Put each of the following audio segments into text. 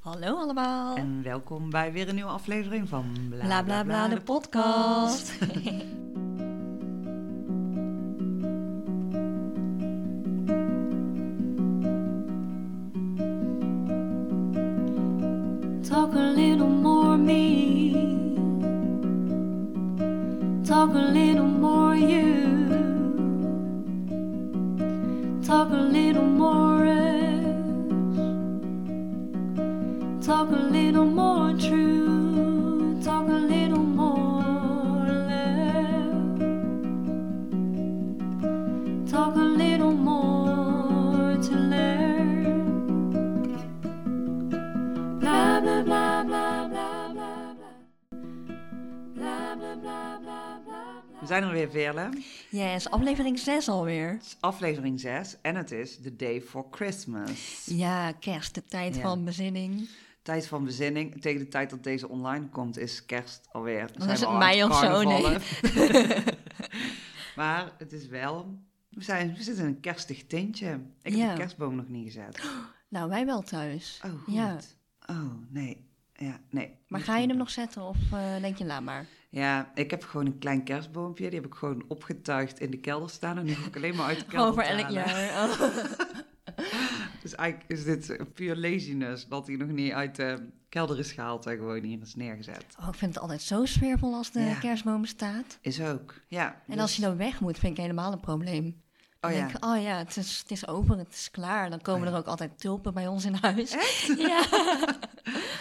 Hallo allemaal. En welkom bij weer een nieuwe aflevering van Bla bla bla, bla de podcast. Yes, aflevering 6 alweer. is aflevering 6 en het is The Day for Christmas. Ja, kerst, de tijd Ja. van bezinning. Tijd van bezinning. Tegen de tijd dat deze online komt is kerst alweer. Dan is we het al mei of zo, nee. maar het is wel... We, zijn, we zitten in een kerstig tintje. Ik Ja. heb de kerstboom nog niet gezet. Nou, wij wel thuis. Oh, goed. Ja. Oh, nee. Ja, nee. Maar ga je hem nog zetten of eh, denk je, laat maar? Ja, ik heb gewoon een klein kerstboompje. Die heb ik gewoon opgetuigd in de kelder staan. En die hoef ik alleen maar uit de kelder te elk jaar. Oh. Dus eigenlijk is dit puur laziness. Dat hij nog niet uit de kelder is gehaald en gewoon hier is neergezet. Oh, ik vind het altijd zo sfeervol als de Ja. kerstboom staat. Is ook, ja. En als je dan weg moet, vind ik helemaal een probleem. Oh ja. ik, oh ja, het is, het is over, het is klaar. Dan komen Oh ja. er ook altijd tulpen bij ons in huis. Ja.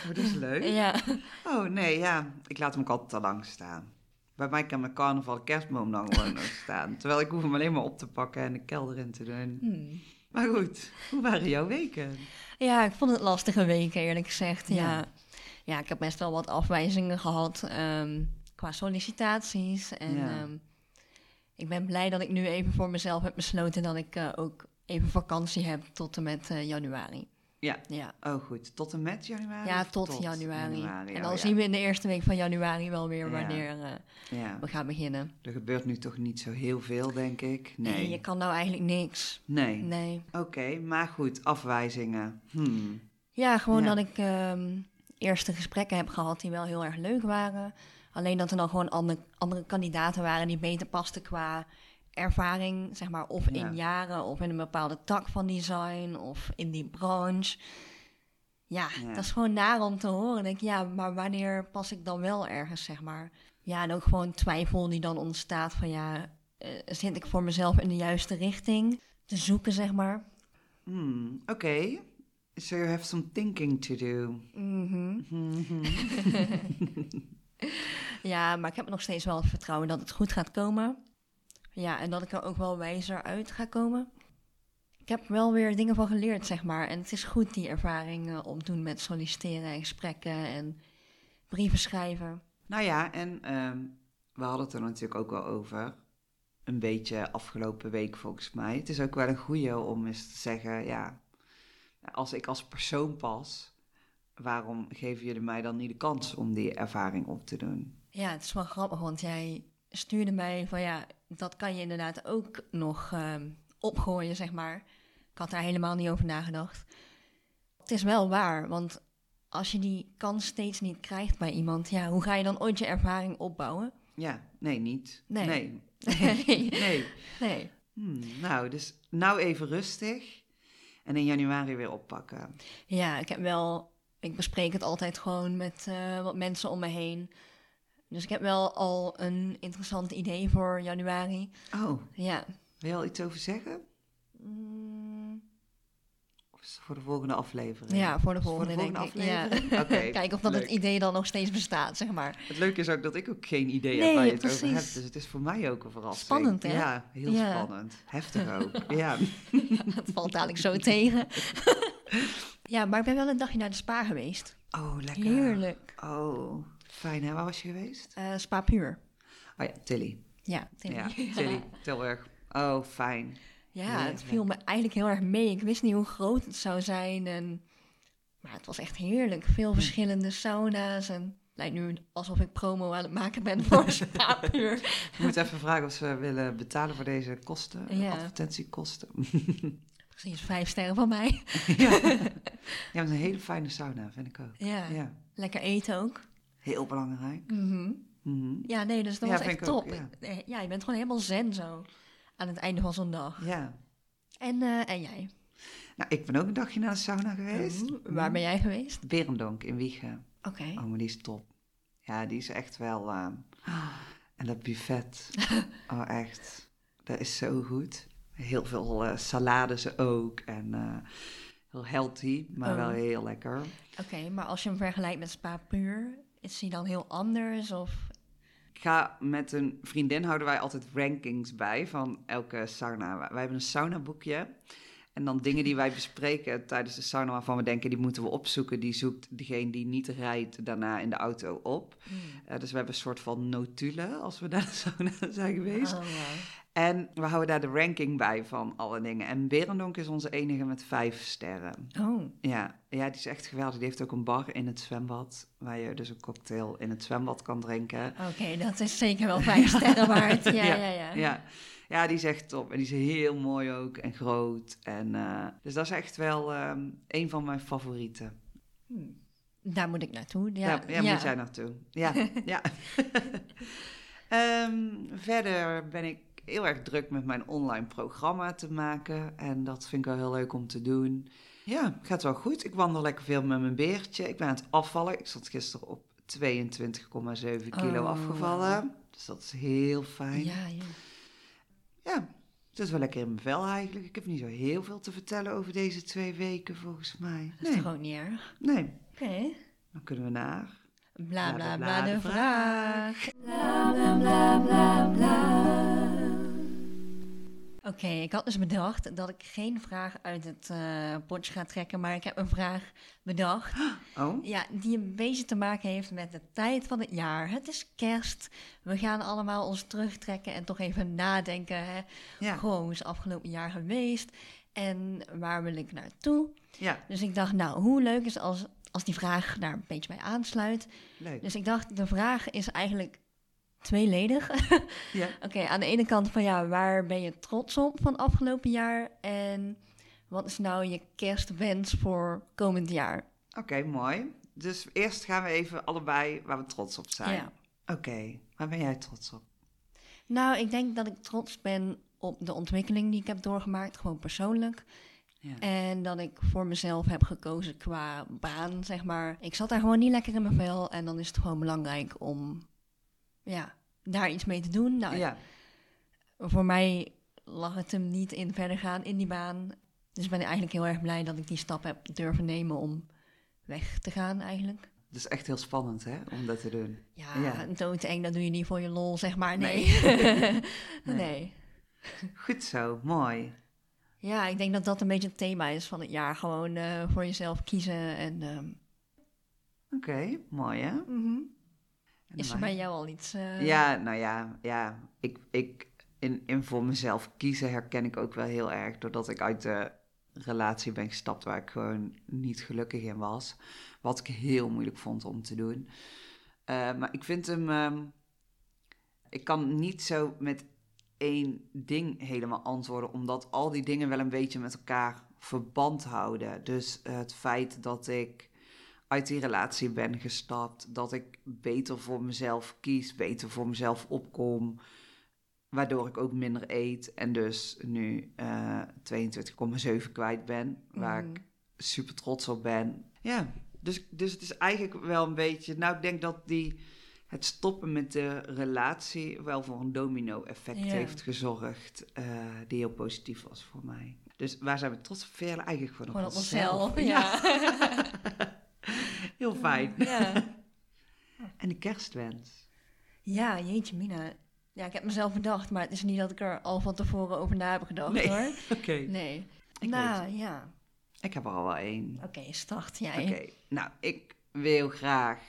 Oh, dat is leuk. ja. Oh nee, ja. Ik laat hem ook altijd te lang staan. Bij mij kan mijn carnaval kerstboom dan gewoon nog staan. Terwijl ik hoef hem alleen maar op te pakken en de kelder in te doen. Hmm. Maar goed, hoe waren jouw weken? Ja, ik vond het lastige weken, eerlijk gezegd. Ja. Ja. Ja, ik heb best wel wat afwijzingen gehad ehm, qua sollicitaties. En Ja. ehm, ik ben blij dat ik nu even voor mezelf heb besloten dat ik eh, ook even vakantie heb tot en met eh, januari. Ja. Ja. Oh goed, tot en met januari? Ja, tot, januari. En oh dan ja. zien we in de eerste week van januari wel weer Ja. wanneer eh, Ja, we gaan beginnen. er gebeurt nu toch niet zo heel veel, denk ik. Nee, Nee. je kan nou eigenlijk niks. Nee. Nee. Oké, maar goed, afwijzingen. Hmm. Ja, gewoon dat ik ehm, eerste gesprekken heb gehad die wel heel erg leuk waren. Alleen dat er dan gewoon andere, andere kandidaten waren die beter pasten qua ervaring, zeg maar, of Ja. in jaren, of in een bepaalde tak van design, of in die branche. Ja, Ja. dat is gewoon naar om te horen. Denk ik, ja, maar wanneer pas ik dan wel ergens, zeg maar? Ja, en ook gewoon twijfel die dan ontstaat van, ja, eh, zit ik voor mezelf in de juiste richting te zoeken, zeg maar? Hmm. Oké. So you have some thinking to do. Mhm. Mhm. Ja, maar ik heb nog steeds wel vertrouwen dat het goed gaat komen. Ja, en dat ik er ook wel wijzer uit ga komen. Ik heb wel weer dingen van geleerd, zeg maar. En het is goed die ervaring eh, opdoen met solliciteren en gesprekken en brieven schrijven. nou ja, en ehm, we hadden het er natuurlijk ook wel over. Een beetje afgelopen week volgens mij. Het is ook wel een goeie om eens te zeggen, ja, als ik als persoon pas, waarom geven jullie mij dan niet de kans om die ervaring op te doen? Ja, het is wel grappig, want jij stuurde mij van ja, dat kan je inderdaad ook nog ehm, opgooien, zeg maar. Ik had daar helemaal niet over nagedacht. Het is wel waar, want als je die kans steeds niet krijgt bij iemand, ja, hoe ga je dan ooit je ervaring opbouwen? Ja, nee, niet. Nee. Nee. Nee. nee. Nee. Hmm, nou, dus nou even rustig en in januari weer oppakken. Ja, ik heb wel. Ik bespreek het altijd gewoon met eh, wat mensen om me heen. Dus ik heb wel al een interessant idee voor januari. Oh, Ja. wil je al iets over zeggen? Mm, Of is het voor de volgende aflevering? ja, voor de volgende, denk ik. aflevering? Ja. Kijken of dat het idee dan nog steeds bestaat, zeg maar. Het leuke is ook dat ik ook geen idee Nee, heb waar je het over hebt. Dus het is voor mij ook een verrassing. Spannend, hè? Ja, heel Ja. spannend. Heftig ook. ja. dat valt dadelijk zo tegen. Ja, maar ik ben wel een dagje naar de spa geweest. Oh, lekker. Heerlijk. Oh, fijn hè? Waar was je geweest? Eh, spa puur. Oh ja, Tilly. Ja, Tilly. Ja, Tilly. Tilburg. Oh, fijn. Ja, het viel me eigenlijk heel erg mee. Ik wist niet hoe groot het zou zijn. En... Maar het was echt heerlijk. Veel verschillende sauna's. En het lijkt nu alsof ik promo aan het maken ben voor Spa-puur. Je moet even vragen of ze willen betalen voor deze kosten. Ja. Advertentiekosten. Precies, vijf sterren van mij. ja. Ja, een hele fijne sauna, vind ik ook. Ja. Ja, Lekker eten ook. heel belangrijk. Mhm. Mhm. Ja, nee, dus dat Ja, was echt ook, top. ja. Ja, je bent gewoon helemaal zen zo. Aan het einde van zo'n dag. Ja. En, eh, en jij? Nou, ik ben ook een dagje naar de sauna geweest. Oeh, Waar ben jij geweest? Berendonk in Wiegen. Oké. Oh, maar die is top. Ja, die is echt wel... eh, En dat buffet. Oh, echt. Dat is zo goed. Heel veel eh, salades ook. En eh, heel healthy, maar Oh. wel heel lekker. Oké, maar als je hem vergelijkt met Spa Puur, is hij dan heel anders? Of... Ik ga met een vriendin houden wij altijd rankings bij van elke sauna. Wij hebben een saunaboekje. En dan dingen die wij bespreken tijdens de sauna waarvan we denken die moeten we opzoeken. Die zoekt degene die niet rijdt daarna in de auto op. Eh, dus we hebben een soort van notulen als we naar de sauna zijn geweest. Oh, wow. En we houden daar de ranking bij van alle dingen. En Berendonk is onze enige met vijf sterren. Oh, Ja, ja, die is echt geweldig. Die heeft ook een bar in het zwembad. Waar je dus een cocktail in het zwembad kan drinken. oké, dat is zeker wel vijf sterren waard. Ja, ja, ja. Ja, ja, die is echt top. En die is heel mooi ook en groot. En, eh, dus dat is echt wel ehm, een van mijn favorieten. Daar moet ik naartoe. Ja, Ja, ja, moet jij naartoe. Ja, ja. Ehm, verder ben ik heel erg druk met mijn online programma te maken. En dat vind ik wel heel leuk om te doen. Ja, gaat wel goed. Ik wandel lekker veel met mijn beertje. Ik ben aan het afvallen. Ik zat gisteren op 22,7 kilo Oh, afgevallen. Dus dat is heel fijn. Ja, ja. Ja, het is wel lekker in mijn vel eigenlijk. Ik heb niet zo heel veel te vertellen over deze twee weken volgens mij. Dat is Nee, toch ook niet erg? nee. Oké. Dan kunnen we naar... Bla, bla, bla, de vraag. Bla bla bla bla bla. Oké, ik had dus bedacht dat ik geen vraag uit het eh potje ga trekken, maar ik heb een vraag bedacht. Oh, Ja, die een beetje te maken heeft met de tijd van het jaar. Het is kerst. We gaan allemaal ons terugtrekken en toch even nadenken. Hè? ja. Gewoon, hoe is het afgelopen jaar geweest? En waar wil ik naartoe? Ja, Dus ik dacht, nou, hoe leuk is als, als die vraag daar een beetje bij aansluit. leuk. Dus ik dacht, de vraag is eigenlijk tweeledig. Ja. Oké, aan de ene kant van ja, waar ben je trots op van afgelopen jaar? En wat is nou je kerstwens voor komend jaar? Oké, mooi. Dus eerst gaan we even allebei waar we trots op zijn. Ja. Oké, waar ben jij trots op? Nou, ik denk dat ik trots ben op de ontwikkeling die ik heb doorgemaakt, gewoon persoonlijk. Ja. En dat ik voor mezelf heb gekozen qua baan, zeg maar. Ik zat daar gewoon niet lekker in mijn vel en dan is het gewoon belangrijk om ja, daar iets mee te doen. Nou, ja. voor mij lag het hem niet in verder gaan in die baan. Dus ik ben eigenlijk heel erg blij dat ik die stap heb durven nemen om weg te gaan eigenlijk. Is echt heel spannend, hè, om dat te doen. Ja, Ja. doodeng, dat doe je niet voor je lol, zeg maar. Nee. Nee. nee. Goed zo, mooi. Ja, ik denk dat dat een beetje het thema is van het jaar. Gewoon eh, voor jezelf kiezen. En ehm, Oké, mooi hè? En is er bij jou al iets? eh, Ja, nou ja, ja. Ik, ik in, in voor mezelf kiezen herken ik ook wel heel erg. Doordat ik uit de relatie ben gestapt waar ik gewoon niet gelukkig in was. Wat ik heel moeilijk vond om te doen. Eh, maar ik vind hem. ehm, ik kan niet zo met één ding helemaal antwoorden, omdat al die dingen wel een beetje met elkaar verband houden. Dus het feit dat ik uit die relatie ben gestapt, dat ik beter voor mezelf kies, beter voor mezelf opkom, waardoor ik ook minder eet en dus nu eh 22,7 kwijt ben, waar mhm. ik super trots op ben. Ja, dus, dus het is eigenlijk wel een beetje, nou ik denk dat die het stoppen met de relatie wel voor een domino-effect Ja. heeft gezorgd, eh, die heel positief was voor mij. Dus waar zijn we trots op? Eigenlijk gewoon, Gewoon op op onszelf. onszelf. Ja. Heel fijn. ja. En de kerstwens. ja, jeetje mina. Ja, ik heb mezelf bedacht, maar het is niet dat ik er al van tevoren over na heb gedacht Nee. hoor. Oké. Nee. Ik nou, ja. Ik heb er al wel één. Oké, start jij. Oké, nou, ik wil graag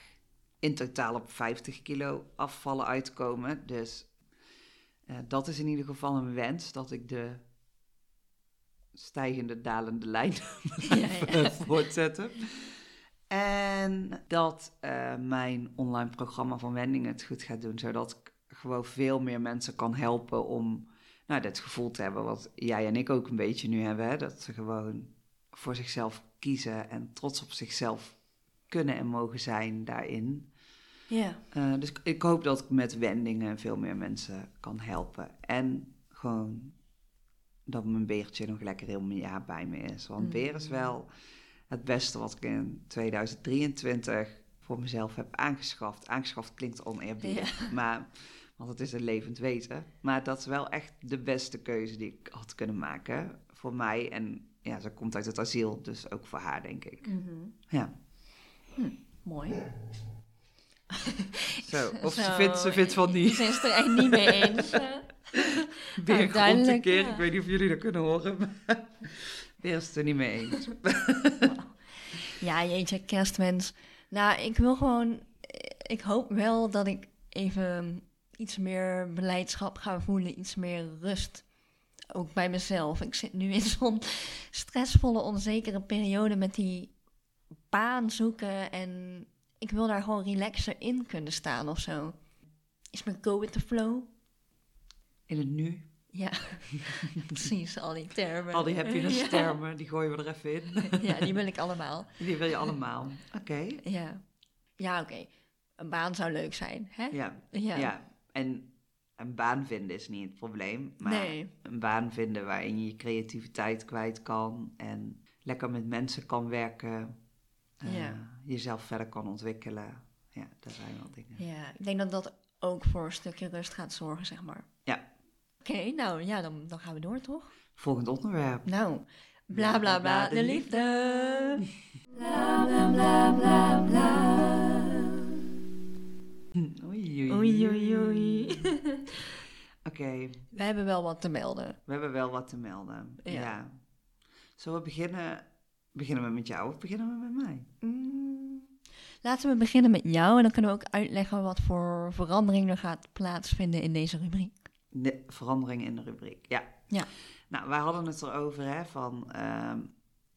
in totaal op 50 kilo afvallen uitkomen. Dus eh, dat is in ieder geval een wens, dat ik de stijgende, dalende lijn Ja, ja. voortzetten. En dat eh, mijn online programma van Wending het goed gaat doen, zodat ik gewoon veel meer mensen kan helpen om nou, dat gevoel te hebben wat jij en ik ook een beetje nu hebben. Hè? Dat ze gewoon voor zichzelf kiezen en trots op zichzelf kunnen en mogen zijn daarin. Ja. Eh, dus ik- hoop dat ik met wendingen veel meer mensen kan helpen. En gewoon dat mijn beertje nog lekker heel mijn jaar bij me is. Want beer is wel het beste wat ik in 2023 voor mezelf heb aangeschaft. Aangeschaft klinkt oneerbiedig, maar, want het is een levend wezen. Maar dat is wel echt de beste keuze die ik had kunnen maken voor mij. En ja, ze komt uit het asiel, dus ook voor haar, denk ik. Mhm. Ja, Mooi. zo. Of ze vindt, ze vindt van niet. Ze is er echt niet mee eens. eh. Weer Nou, grond een keer. ja. Ik weet niet of jullie dat kunnen horen. Maar weer is het er niet mee eens. Ja, jeetje, kerstwens. Nou, ik wil gewoon... Ik hoop wel dat ik even iets meer beleidschap ga voelen. Iets meer rust. Ook bij mezelf. Ik zit nu in zo'n stressvolle, onzekere periode met die baan zoeken. En ik wil daar gewoon relaxer in kunnen staan of zo. Is mijn go with the flow? In het nu. Ja, precies. Al die termen. Al die happiness Ja. termen, die gooien we er even in. Ja, die wil ik allemaal. Die wil je allemaal. Oké. Ja, ja oké. Een baan zou leuk zijn, hè? Ja. Ja. ja. En een baan vinden is niet het probleem. Maar Nee. een baan vinden waarin je je creativiteit kwijt kan. En lekker met mensen kan werken. Ja. Jezelf verder kan ontwikkelen. Ja, dat zijn wel dingen. Ja, ik denk dat dat ook voor een stukje rust gaat zorgen, zeg maar. Oké, nou ja, dan, dan gaan we door, toch? Volgend onderwerp. Nou, bla bla bla, de liefde. Bla bla bla bla bla. Oei, oei, Oei, oei, oei. Oké, We hebben wel wat te melden. we hebben wel wat te melden. Ja. Ja. Zullen we beginnen? Beginnen we met jou of beginnen we met mij? Mm, Laten we beginnen met jou en dan kunnen we ook uitleggen wat voor verandering er gaat plaatsvinden in deze rubriek. De verandering in de rubriek, ja. Ja. Nou, wij hadden het erover, hè, van... ehm,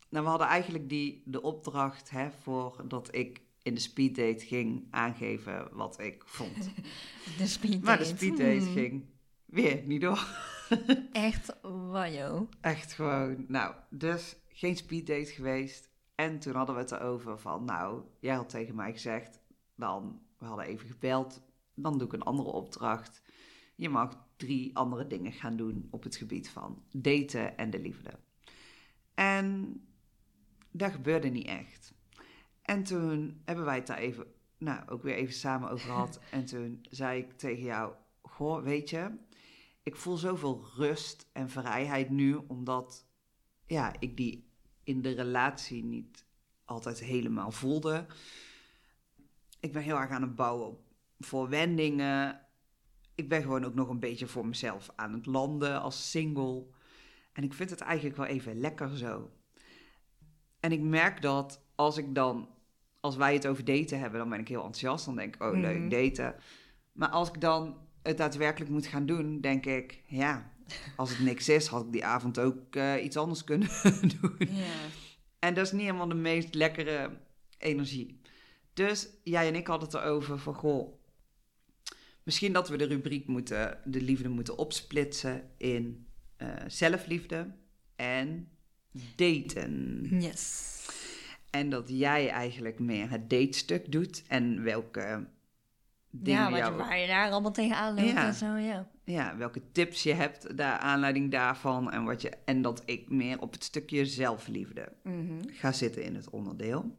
nou, we hadden eigenlijk die, de opdracht, hè, voordat ik in de speeddate ging aangeven wat ik vond. De speed Maar de date. speeddate Hmm, ging weer niet door. Echt wajo. Echt gewoon, nou, dus geen speeddate geweest. En toen hadden we het erover van, nou, jij had tegen mij gezegd, dan, we hadden even gebeld, dan doe ik een andere opdracht. Je mag drie andere dingen gaan doen op het gebied van daten en de liefde. En dat gebeurde niet echt. En toen hebben wij het daar even, nou, ook weer even samen over gehad. en toen zei ik tegen jou, goh, weet je, ik voel zoveel rust en vrijheid nu, omdat ja, ik die in de relatie niet altijd helemaal voelde. Ik ben heel erg aan het bouwen op- voor wendingen. Ik ben gewoon ook nog een beetje voor mezelf aan het landen als single. En ik vind het eigenlijk wel even lekker zo. En ik merk dat als ik dan, als wij het over daten hebben, dan ben ik heel enthousiast. Dan denk ik, oh Mhm. leuk, daten. Maar als ik dan het daadwerkelijk moet gaan doen, denk ik, ja, als het niks is, had ik die avond ook eh, iets anders kunnen doen. En dat is niet helemaal de meest lekkere energie. Dus jij en ik hadden het erover van, goh, misschien dat we de rubriek moeten, de liefde moeten opsplitsen in eh, zelfliefde en daten. Yes. En dat jij eigenlijk meer het datestuk doet en welke dingen Ja, wat, jou- je- waar je daar allemaal tegenaan loopt Ja. en zo, ja. ja, welke tips je hebt, daar aanleiding daarvan. En, wat je, en dat ik meer op het stukje zelfliefde Mhm. ga zitten in het onderdeel.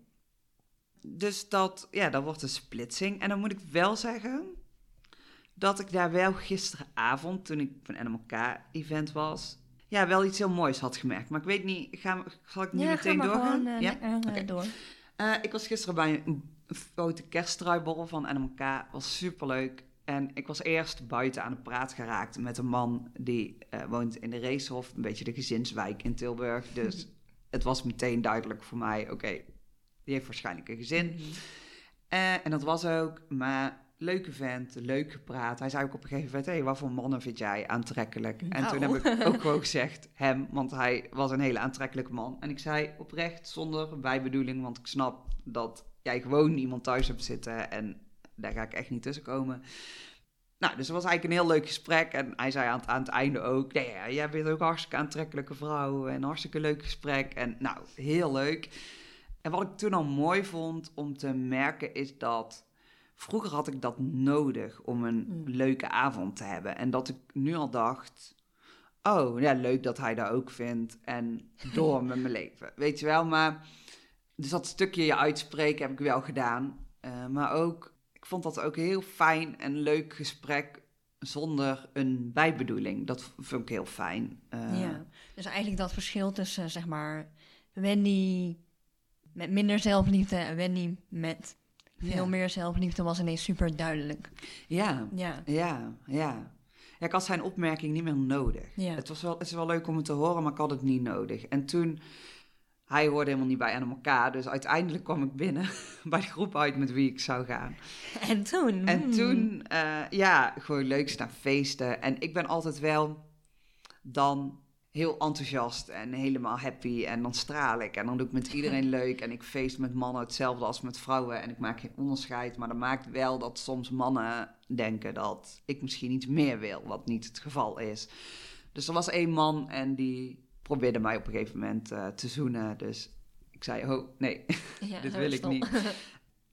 Dus dat, ja, dat wordt een splitsing. En dan moet ik wel zeggen dat ik daar wel gisteravond, toen ik op een NMK-event was, ja, wel iets heel moois had gemerkt. Maar ik weet niet, ga, zal ik nu ja, meteen doorgaan? gewoon eh, ja? Oké. door. Eh, ik was gisteren bij een grote kerststruiborrel van NMK. was superleuk. En ik was eerst buiten aan de praat geraakt met een man die woont in de Racehof, een beetje de gezinswijk in Tilburg. Dus het was meteen duidelijk voor mij, oké, die heeft waarschijnlijk een gezin. Mhm. En dat was ook, maar leuke vent, leuk gepraat. Hij zei ook op een gegeven moment, hé, hey, wat voor mannen vind jij aantrekkelijk? En toen Nou. heb ik ook gewoon gezegd, hem, want hij was een hele aantrekkelijke man. En ik zei oprecht, zonder bijbedoeling, want ik snap dat jij gewoon iemand thuis hebt zitten en daar ga ik echt niet tussen komen. Nou, dus het was eigenlijk een heel leuk gesprek. En hij zei aan het, aan het einde ook... Nee, ja, jij bent ook een hartstikke aantrekkelijke vrouw. En een hartstikke leuk gesprek. En nou, heel leuk. En wat ik toen al mooi vond om te merken is dat... Vroeger had ik dat nodig om een Mm. leuke avond te hebben. En dat ik nu al dacht... Oh, ja, leuk dat hij dat ook vindt. En door met mijn leven. Weet je wel, maar... Dus dat stukje je uitspreken heb ik wel gedaan. Eh, maar ook, ik vond dat ook heel fijn en leuk gesprek zonder een bijbedoeling. Dat vond ik heel fijn. Eh, ja. Dus eigenlijk dat verschil tussen, zeg maar, Wendy met minder zelfliefde en Wendy met veel Ja. meer zelfliefde was ineens super duidelijk. Ja, Ja. ja, ja. Ja, ik had zijn opmerking niet meer nodig. Ja. Het, was wel, het is wel leuk om het te horen, maar ik had het niet nodig. En toen, hij hoorde helemaal niet bij aan elkaar. Dus uiteindelijk kwam ik binnen bij de groep uit met wie ik zou gaan. En toen? En hmm. toen, eh, ja, gewoon leuk staan feesten. En ik ben altijd wel dan heel enthousiast en helemaal happy. En dan straal ik. En dan doe ik met iedereen leuk. En ik feest met mannen hetzelfde als met vrouwen. En ik maak geen onderscheid. Maar dat maakt wel dat soms mannen denken dat ik misschien iets meer wil. Wat niet het geval is. Dus er was één man en die probeerde mij op een gegeven moment eh, te zoenen. Dus ik zei, oh nee, Ja, dit wil ik niet.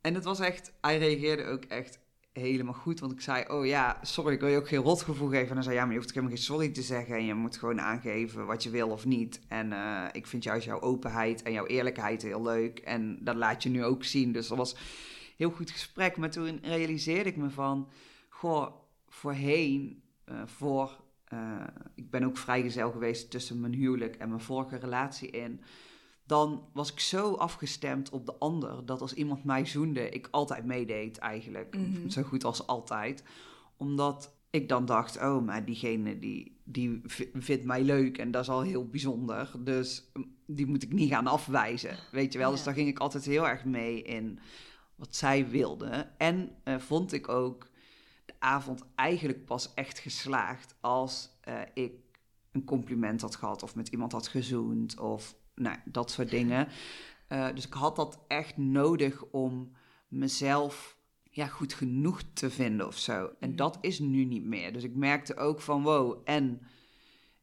En het was echt, hij reageerde ook echt helemaal goed. Want ik zei, oh ja, sorry, ik wil je ook geen rotgevoel geven. En hij zei, ja, maar je hoeft helemaal geen sorry te zeggen. En je moet gewoon aangeven wat je wil of niet. En eh, ik vind juist jouw openheid en jouw eerlijkheid heel leuk. En dat laat je nu ook zien. Dus dat was een heel goed gesprek. Maar toen realiseerde ik me van, goh, voorheen, eh, voor... eh, ik ben ook vrijgezel geweest tussen mijn huwelijk en mijn vorige relatie in dan was ik zo afgestemd op de ander dat als iemand mij zoende, ik altijd meedeed eigenlijk. Mhm. Zo goed als altijd. Omdat ik dan dacht, oh, maar diegene die, die vindt mij leuk en dat is al heel bijzonder. Dus mm, die moet ik niet gaan afwijzen, weet je wel. Dus daar ging ik altijd heel erg mee in wat zij wilde. En eh, vond ik ook de avond eigenlijk pas echt geslaagd als eh, ik een compliment had gehad of met iemand had gezoend of nou, dat soort dingen. Eh, dus ik had dat echt nodig om mezelf ja, goed genoeg te vinden of zo. En Mhm. dat is nu niet meer. Dus ik merkte ook van wow. En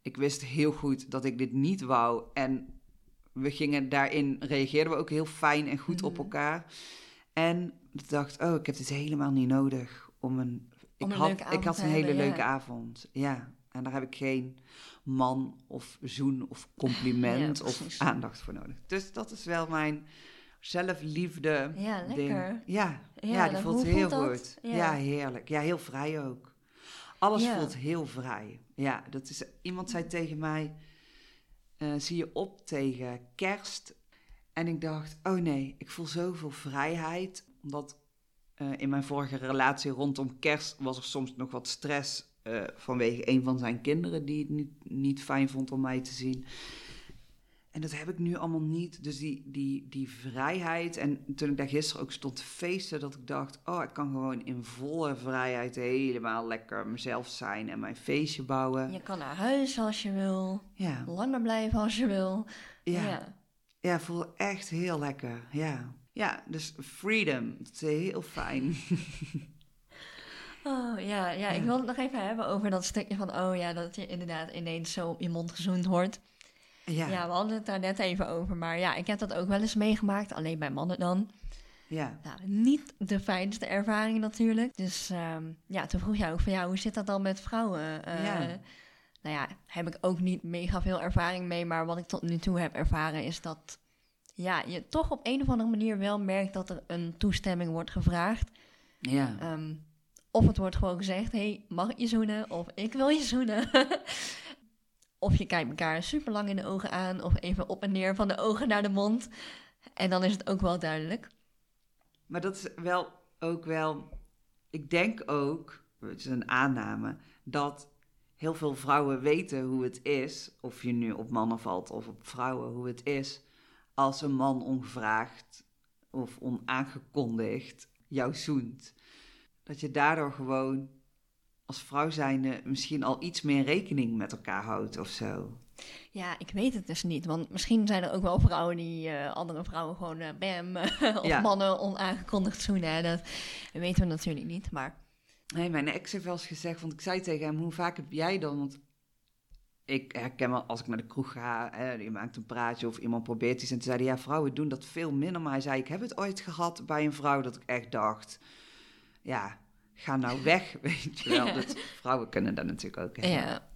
ik wist heel goed dat ik dit niet wou. En we gingen daarin, reageerden we ook heel fijn en goed op Mhm. elkaar. En ik dacht, oh, ik heb dit helemaal niet nodig om een. Ik Om een had, ik had een hele hebben, ja. leuke avond. Ja. En daar heb ik geen man of zoen of compliment Ja, of aandacht voor nodig. Dus dat is wel mijn zelfliefde Ja, ding. Ja, Ja, ja, die voelt heel voelt goed. Ja. Ja. heerlijk. Ja, heel vrij ook. Alles voelt heel vrij. Ja, dat is, iemand zei tegen mij, eh, zie je op tegen kerst? En ik dacht, oh nee, ik voel zoveel vrijheid. Omdat eh, in mijn vorige relatie rondom kerst was er soms nog wat stress eh, vanwege een van zijn kinderen die het niet, niet fijn vond om mij te zien. En dat heb ik nu allemaal niet. Dus die, die, die vrijheid. En toen ik daar gisteren ook stond te feesten, dat ik dacht: oh, ik kan gewoon in volle vrijheid helemaal lekker mezelf zijn en mijn feestje bouwen. Je kan naar huis als je wil, Ja, langer blijven als je wil. ja, ja. ja. voel echt heel lekker. Ja, ja dus freedom. Dat is heel fijn. Oh ja, ja, ik wil het nog even hebben over dat stukje van, oh ja, dat je inderdaad ineens zo op je mond gezoend wordt. Ja, Ja. we hadden het daar net even over, maar ja, ik heb dat ook wel eens meegemaakt, alleen bij mannen dan. ja. Nou, niet de fijnste ervaring natuurlijk. Dus ehm, ja, toen vroeg jij ook van, ja, hoe zit dat dan met vrouwen? Eh, Ja. Nou ja, heb ik ook niet mega veel ervaring mee, maar wat ik tot nu toe heb ervaren is dat ja, je toch op een of andere manier wel merkt dat er een toestemming wordt gevraagd. ja. Ehm, of het wordt gewoon gezegd, hey, mag ik je zoenen? Of ik wil je zoenen. of je kijkt elkaar super lang in de ogen aan, of even op en neer van de ogen naar de mond. En dan is het ook wel duidelijk. Maar dat is wel ook wel. Ik denk ook, het is een aanname, dat heel veel vrouwen weten hoe het is, of je nu op mannen valt of op vrouwen, hoe het is als een man ongevraagd of onaangekondigd jou zoent. Dat je daardoor gewoon als vrouw zijnde misschien al iets meer rekening met elkaar houdt of zo. Ja, ik weet het dus niet. Want misschien zijn er ook wel vrouwen die eh, andere vrouwen gewoon eh, bam. of Ja. mannen onaangekondigd zoenen. Dat weten we natuurlijk niet. Maar Nee, mijn ex heeft wel eens gezegd, want ik zei tegen hem, hoe vaak heb jij dan? Want ik herken wel, als ik naar de kroeg ga, hè, je maakt een praatje of iemand probeert iets. En toen zei hij, ja, vrouwen doen dat veel minder. Maar hij zei, ik heb het ooit gehad bij een vrouw dat ik echt dacht, ja, ga nou weg, weet je wel. Ja. Dat, vrouwen kunnen dat natuurlijk ook. Ja.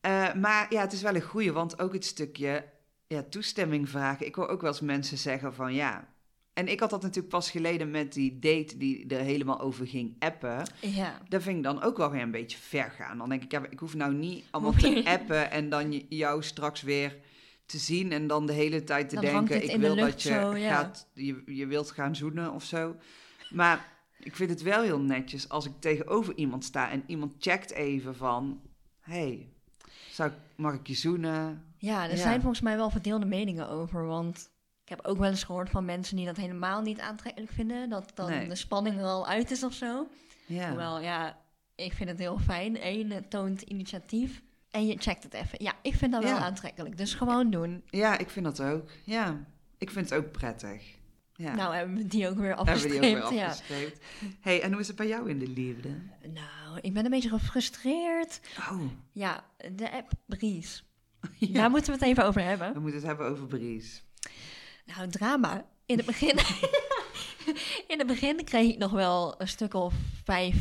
Eh, maar ja, het is wel een goeie, want ook het stukje ja, toestemming vragen. Ik hoor ook wel eens mensen zeggen van ja. En ik had dat natuurlijk pas geleden met die date die er helemaal over ging appen. Ja. Dat vind ik dan ook wel weer een beetje ver gaan. Dan denk ik, ja, ik hoef nou niet allemaal te appen en dan jou straks weer te zien en dan de hele tijd te Dan denken, ik de wil dat je zo, ja. gaat, je, je wilt gaan zoenen of zo. Maar ik vind het wel heel netjes als ik tegenover iemand sta en iemand checkt even van, hey, zou ik, mag ik je zoenen? Ja, er Ja. zijn volgens mij wel verdeelde meningen over. Want ik heb ook wel eens gehoord van mensen die dat helemaal niet aantrekkelijk vinden. Dat dan Nee. de spanning er al uit is of zo. Ja. Hoewel, ja, ik vind het heel fijn. Eén, het toont initiatief. En je checkt het even. Ja, ik vind dat wel aantrekkelijk. Dus gewoon doen. ja, ik vind dat ook. Ja, ik vind het ook prettig. Ja. Nou, hebben we die ook weer Hebben we afgestreept. die ook weer ja. afgestreept. hey, en hoe is het bij jou in de liefde? Nou, ik ben een beetje gefrustreerd. Oh, Ja, de app Breeze. ja. Daar moeten we het even over hebben. we moeten het hebben over Bries. Nou, drama. In het begin, in het begin kreeg ik nog wel een stuk of vijf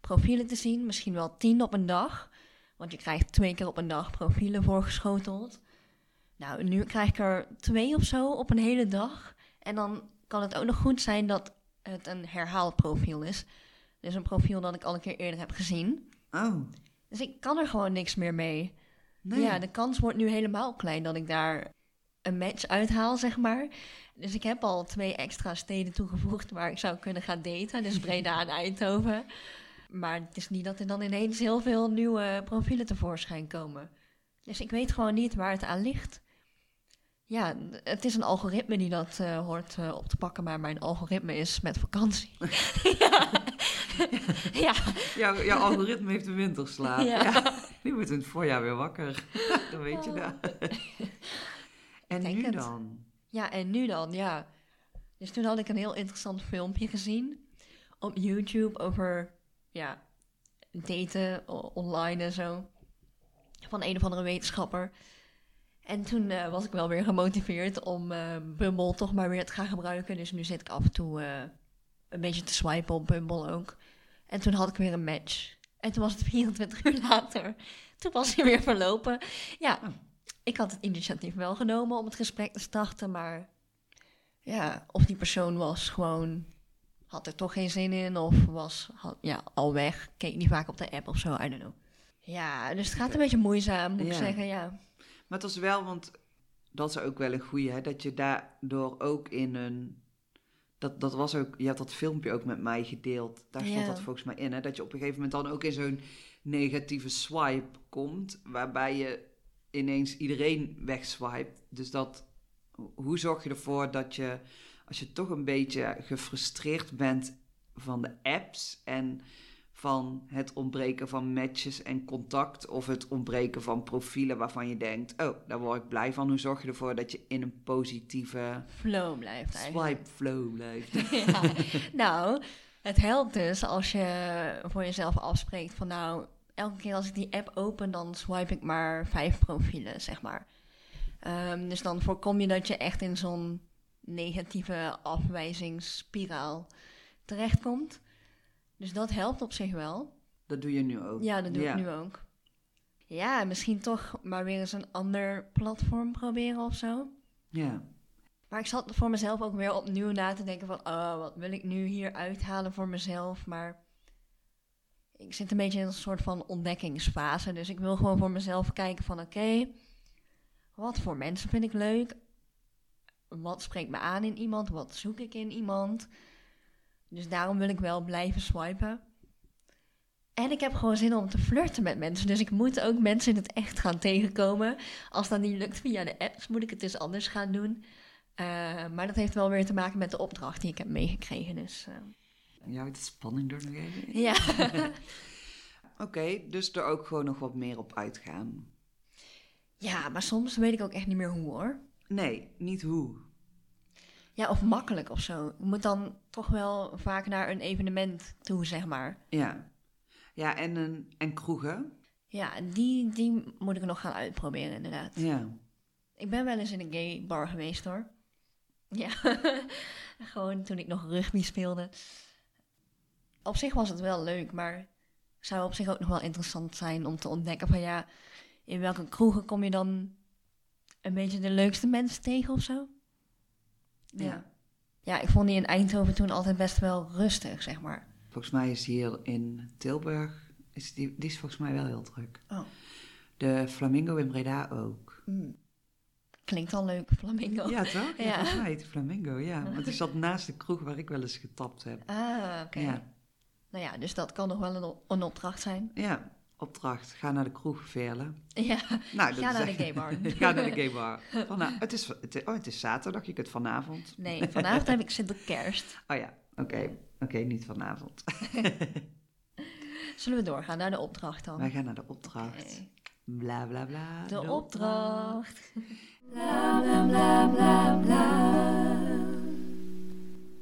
profielen te zien. Misschien wel tien op een dag. Want je krijgt twee keer op een dag profielen voorgeschoteld. Nou, nu krijg ik er twee of zo op een hele dag. En dan kan het ook nog goed zijn dat het een herhaald profiel is. Dus een profiel dat ik al een keer eerder heb gezien. Oh, Dus ik kan er gewoon niks meer mee. nee. Ja, de kans wordt nu helemaal klein dat ik daar een match uithaal, zeg maar. Dus ik heb al twee extra steden toegevoegd waar ik zou kunnen gaan daten. Dus Breda en Eindhoven. Maar het is niet dat er dan ineens heel veel nieuwe profielen tevoorschijn komen. Dus ik weet gewoon niet waar het aan ligt. Ja, het is een algoritme die dat eh, hoort eh, op te pakken, maar mijn algoritme is met vakantie. ja. ja, Jouw, jouw algoritme heeft de winterslaap. Ja. Ja. Die wordt in het voorjaar weer wakker. dan weet je dat. en denk nu het. dan? Ja, en nu dan, ja. Dus toen had ik een heel interessant filmpje gezien op YouTube over, ja, daten online en zo. Van een of andere wetenschapper. En toen eh, was ik wel weer gemotiveerd om eh, Bumble toch maar weer te gaan gebruiken. Dus nu zit ik af en toe eh, een beetje te swipen op Bumble ook. En toen had ik weer een match. En toen was het 24 uur later. Toen was hij weer verlopen. Ja, Oh. ik had het initiatief wel genomen om het gesprek te starten, maar ja, of die persoon was gewoon, had er toch geen zin in, of was had- ja, al weg, keek niet vaak op de app of zo, I don't know. Ja, dus het gaat een beetje moeizaam, moet ik zeggen, ja. Maar het was wel, want dat is ook wel een goeie, hè, dat je daardoor ook in een... Dat, dat was ook, je had dat filmpje ook met mij gedeeld. Daar stond Ja. dat volgens mij in, hè, dat je op een gegeven moment dan ook in zo'n negatieve swipe komt, waarbij je ineens iedereen wegswipt. Dus dat, hoe zorg je ervoor dat je, als je toch een beetje gefrustreerd bent van de apps en van het ontbreken van matches en contact of het ontbreken van profielen waarvan je denkt, oh, daar word ik blij van. Hoe zorg je ervoor dat je in een positieve Flow blijft eigenlijk. swipe flow blijft? ja. Nou, het helpt dus als je voor jezelf afspreekt van nou, elke keer als ik die app open, dan swipe ik maar vijf profielen, zeg maar. Ehm, dus dan voorkom je dat je echt in zo'n negatieve afwijzingsspiraal terechtkomt. Dus dat helpt op zich wel. Dat doe je nu ook. Ja, dat doe Ja. ik nu ook. Ja, misschien toch maar weer eens een ander platform proberen of zo. Ja, Maar ik zat voor mezelf ook weer opnieuw na te denken van... oh, wat wil ik nu hier uithalen voor mezelf? Maar ik zit een beetje in een soort van ontdekkingsfase. Dus ik wil gewoon voor mezelf kijken van... oké, wat voor mensen vind ik leuk? Wat spreekt me aan in iemand? Wat zoek ik in iemand? Dus daarom wil ik wel blijven swipen. En ik heb gewoon zin om te flirten met mensen. Dus ik moet ook mensen in het echt gaan tegenkomen. Als dat niet lukt via de apps, moet ik het dus anders gaan doen. Eh, maar dat heeft wel weer te maken met de opdracht die ik heb meegekregen. Dus eh, je houdt de spanning er nog even ja. Oké, dus er ook gewoon nog wat meer op uitgaan. ja, maar soms weet ik ook echt niet meer hoe hoor. Nee, niet hoe. Ja, of makkelijk of zo. Ik moet dan toch wel vaak naar een evenement toe, zeg maar. Ja, Ja, en, een, en kroegen. Ja, die, die moet ik nog gaan uitproberen, inderdaad. Ja. Ik ben wel eens in een gay bar geweest hoor. Ja, gewoon toen ik nog rugby speelde. Op zich was het wel leuk, maar zou op zich ook nog wel interessant zijn om te ontdekken van ja, in welke kroegen kom je dan een beetje de leukste mensen tegen of zo? Ja. Ja. Ik vond die in Eindhoven toen altijd best wel rustig, zeg maar. Volgens mij is hier in Tilburg, is die, die is volgens mij wel heel druk. Oh. De Flamingo in Breda ook. Mm. Klinkt al leuk, flamingo. Ja, toch? Ja, Ja. volgens mij heet die Flamingo, ja. Want die zat naast de kroeg waar ik wel eens getapt heb. Ah, oké. Ja. Nou ja, dus dat kan nog wel een, een opdracht zijn. Ja, opdracht. Ga naar de kroeg velen. Ja, Nou, Ga naar de echt- gay bar. Ga naar de gay bar. Van, nou, het, is, het, oh, het is zaterdag, je kunt vanavond. nee, vanavond heb ik Sinterkerst. Oh ja, oké. Oké, niet vanavond. Zullen we doorgaan naar de opdracht dan? Wij gaan naar de opdracht. Bla bla bla. De opdracht. Bla bla bla bla bla.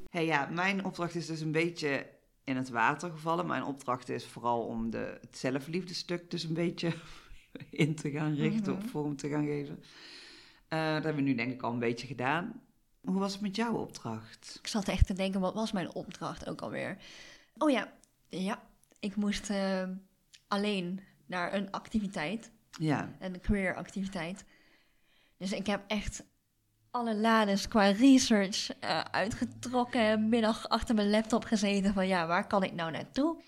Hey, ja, mijn opdracht is dus een beetje in het water gevallen. Mijn opdracht is vooral om de, het zelfliefdestuk dus een beetje in te gaan richten, Mhm. op vorm te gaan geven. Eh, dat hebben we nu denk ik al een beetje gedaan. Hoe was het met jouw opdracht? Ik zat echt te denken, wat was mijn opdracht ook alweer? Oh ja, ja. Ik moest eh, alleen naar een activiteit, Ja, een career activiteit. Dus ik heb echt alle lades qua research eh, uitgetrokken. Middag achter mijn laptop gezeten van ja, waar kan ik nou naartoe?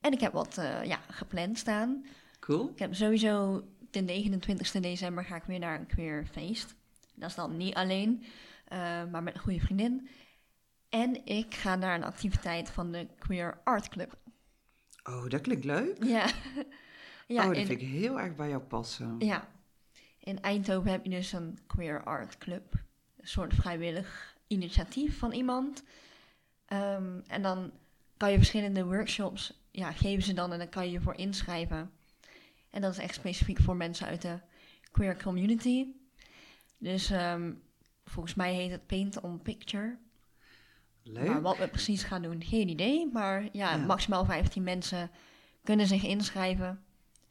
En ik heb wat eh, ja, gepland staan. cool. Ik heb sowieso de 29 december ga ik weer naar een queer feest. Dat is dan niet alleen, eh, maar met een goede vriendin. En ik ga naar een activiteit van de Queer Art Club. Oh, dat klinkt leuk. Ja, ja, oh, dat in, vind ik heel erg bij jou passen. ja. In Eindhoven heb je dus een Queer Art Club. Een soort vrijwillig initiatief van iemand. Ehm, en dan kan je verschillende workshops, ja, geven ze dan en dan kan je je voor inschrijven. En dat is echt specifiek voor mensen uit de queer community. Dus ehm, volgens mij heet het Paint on Picture. Leuk. Maar wat we precies gaan doen, geen idee. Maar ja, Ja. maximaal 15 mensen kunnen zich inschrijven.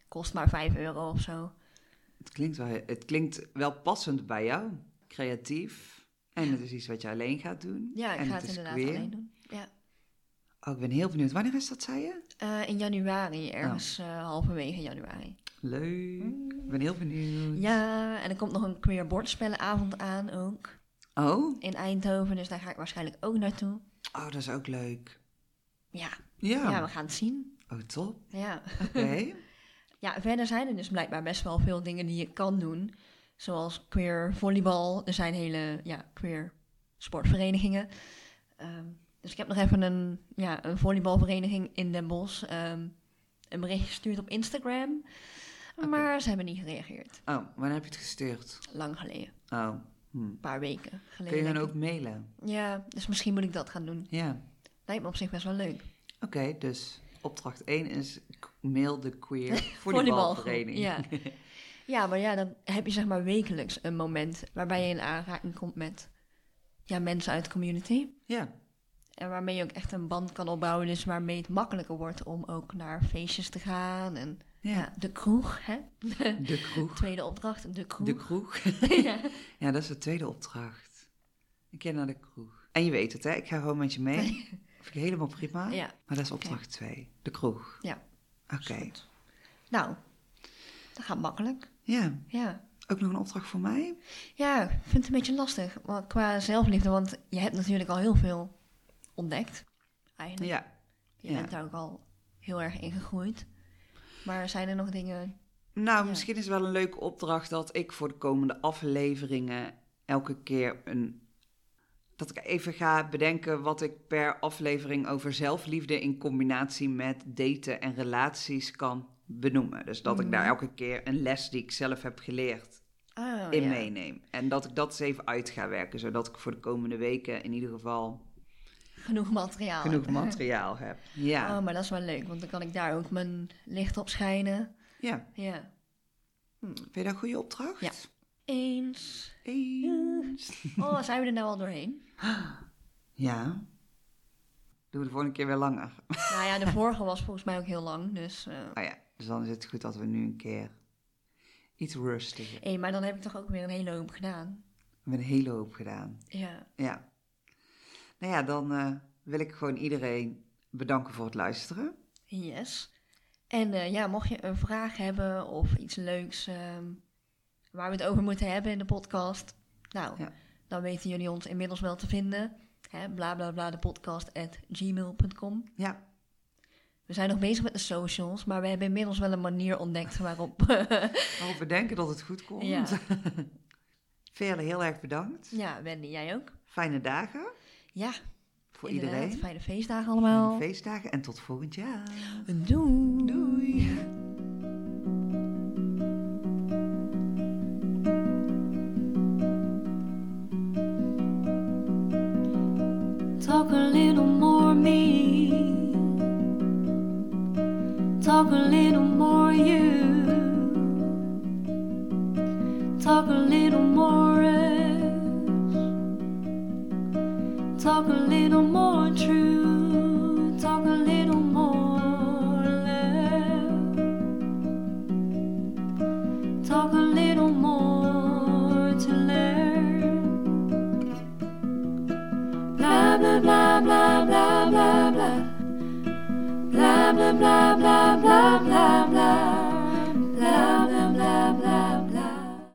Kost maar 5 euro of zo. Het, klinkt wel, het klinkt wel passend bij jou. Creatief. En het is iets wat je alleen gaat doen. Ja, ik en ga het inderdaad queer. alleen doen. Ja. Oh, ik ben heel benieuwd. Wanneer is dat, zei je? Eh, in januari, ergens eh, halverwege januari. Leuk. Ik ben heel benieuwd. Mm. Ja, en er komt nog een queer bordspellenavond aan ook. Oh? In Eindhoven, dus daar ga ik waarschijnlijk ook naartoe. Oh, dat is ook leuk. Ja, Ja. ja we gaan het zien. Oh, top. Ja. Oké. ja, verder zijn er dus blijkbaar best wel veel dingen die je kan doen. Zoals queer volleybal. Er zijn hele ja, queer sportverenigingen. Ehm, dus ik heb nog even een, ja, een volleybalvereniging in Den Bosch ehm, een bericht gestuurd op Instagram. Maar ze hebben niet gereageerd. oh, wanneer heb je het gestuurd? Lang geleden. Oh. Hm. Een paar weken geleden. Kun je dan ook mailen? Ja, dus misschien moet ik dat gaan doen. Ja. Lijkt me op zich best wel leuk. Oké, dus opdracht 1 is k- mail de queer volleybalvereniging. ja. Ja, maar ja, dan heb je zeg maar wekelijks een moment waarbij je in aanraking komt met ja, mensen uit de community. ja. En waarmee je ook echt een band kan opbouwen. Dus waarmee het makkelijker wordt om ook naar feestjes te gaan. En ja, Ja. de kroeg, hè? De kroeg. Tweede opdracht, de kroeg. De kroeg. ja. Ja, dat is de tweede opdracht. Ik keer naar de kroeg. En je weet het, hè? Ik ga gewoon met je mee. Vind ik helemaal prima. ja, Maar dat is opdracht 2. De kroeg. Ja. Oké. goed. Nou, dat gaat makkelijk. Ja. Ja. Ook nog een opdracht voor mij? Ja, ik vind het een beetje lastig maar qua zelfliefde, want je hebt natuurlijk al heel veel ontdekt. Eigenlijk. Ja. Je ja. bent daar ook al heel erg in gegroeid. Maar zijn er nog dingen... Nou, Ja. misschien is het wel een leuke opdracht dat ik voor de komende afleveringen elke keer een. Dat ik even ga bedenken wat ik per aflevering over zelfliefde in combinatie met daten en relaties kan benoemen. Dus dat ik daar Mhm. elke keer een les die ik zelf heb geleerd Oh, in ja. meeneem. En dat ik dat eens even uit ga werken, zodat ik voor de komende weken in ieder geval Genoeg materiaal. genoeg heb. materiaal heb. Ja, Oh, maar dat is wel leuk, want dan kan ik daar ook mijn licht op schijnen. ja. Ja. Hm. Vind je dat een goede opdracht? Ja. Eens. Eens. Oh, zijn we er nou al doorheen? Ja. Doen we de volgende keer weer langer. Nou ja, de vorige was volgens mij ook heel lang. Dus, eh Oh ja, dus dan is het goed dat we nu een keer iets rustiger. hey, maar dan heb ik toch ook weer een hele hoop gedaan. We hebben een hele hoop gedaan. Ja. Ja. Nou ja, dan eh, wil ik gewoon iedereen bedanken voor het luisteren. Yes. En eh, ja, mocht je een vraag hebben of iets leuks ehm, waar we het over moeten hebben in de podcast, nou, Ja. Dan weten jullie ons inmiddels wel te vinden. Hè, bla bla bla, de podcast at gmail.com. Ja, We zijn nog bezig met de socials, maar we hebben inmiddels wel een manier ontdekt waarop. waarop we denken dat het goed komt. Ja. Veerle, heel erg bedankt. ja, Wendy, jij ook? Fijne dagen Ja, voor iedereen. Fijne feestdagen Fijne allemaal. feestdagen en tot volgend jaar. Doei.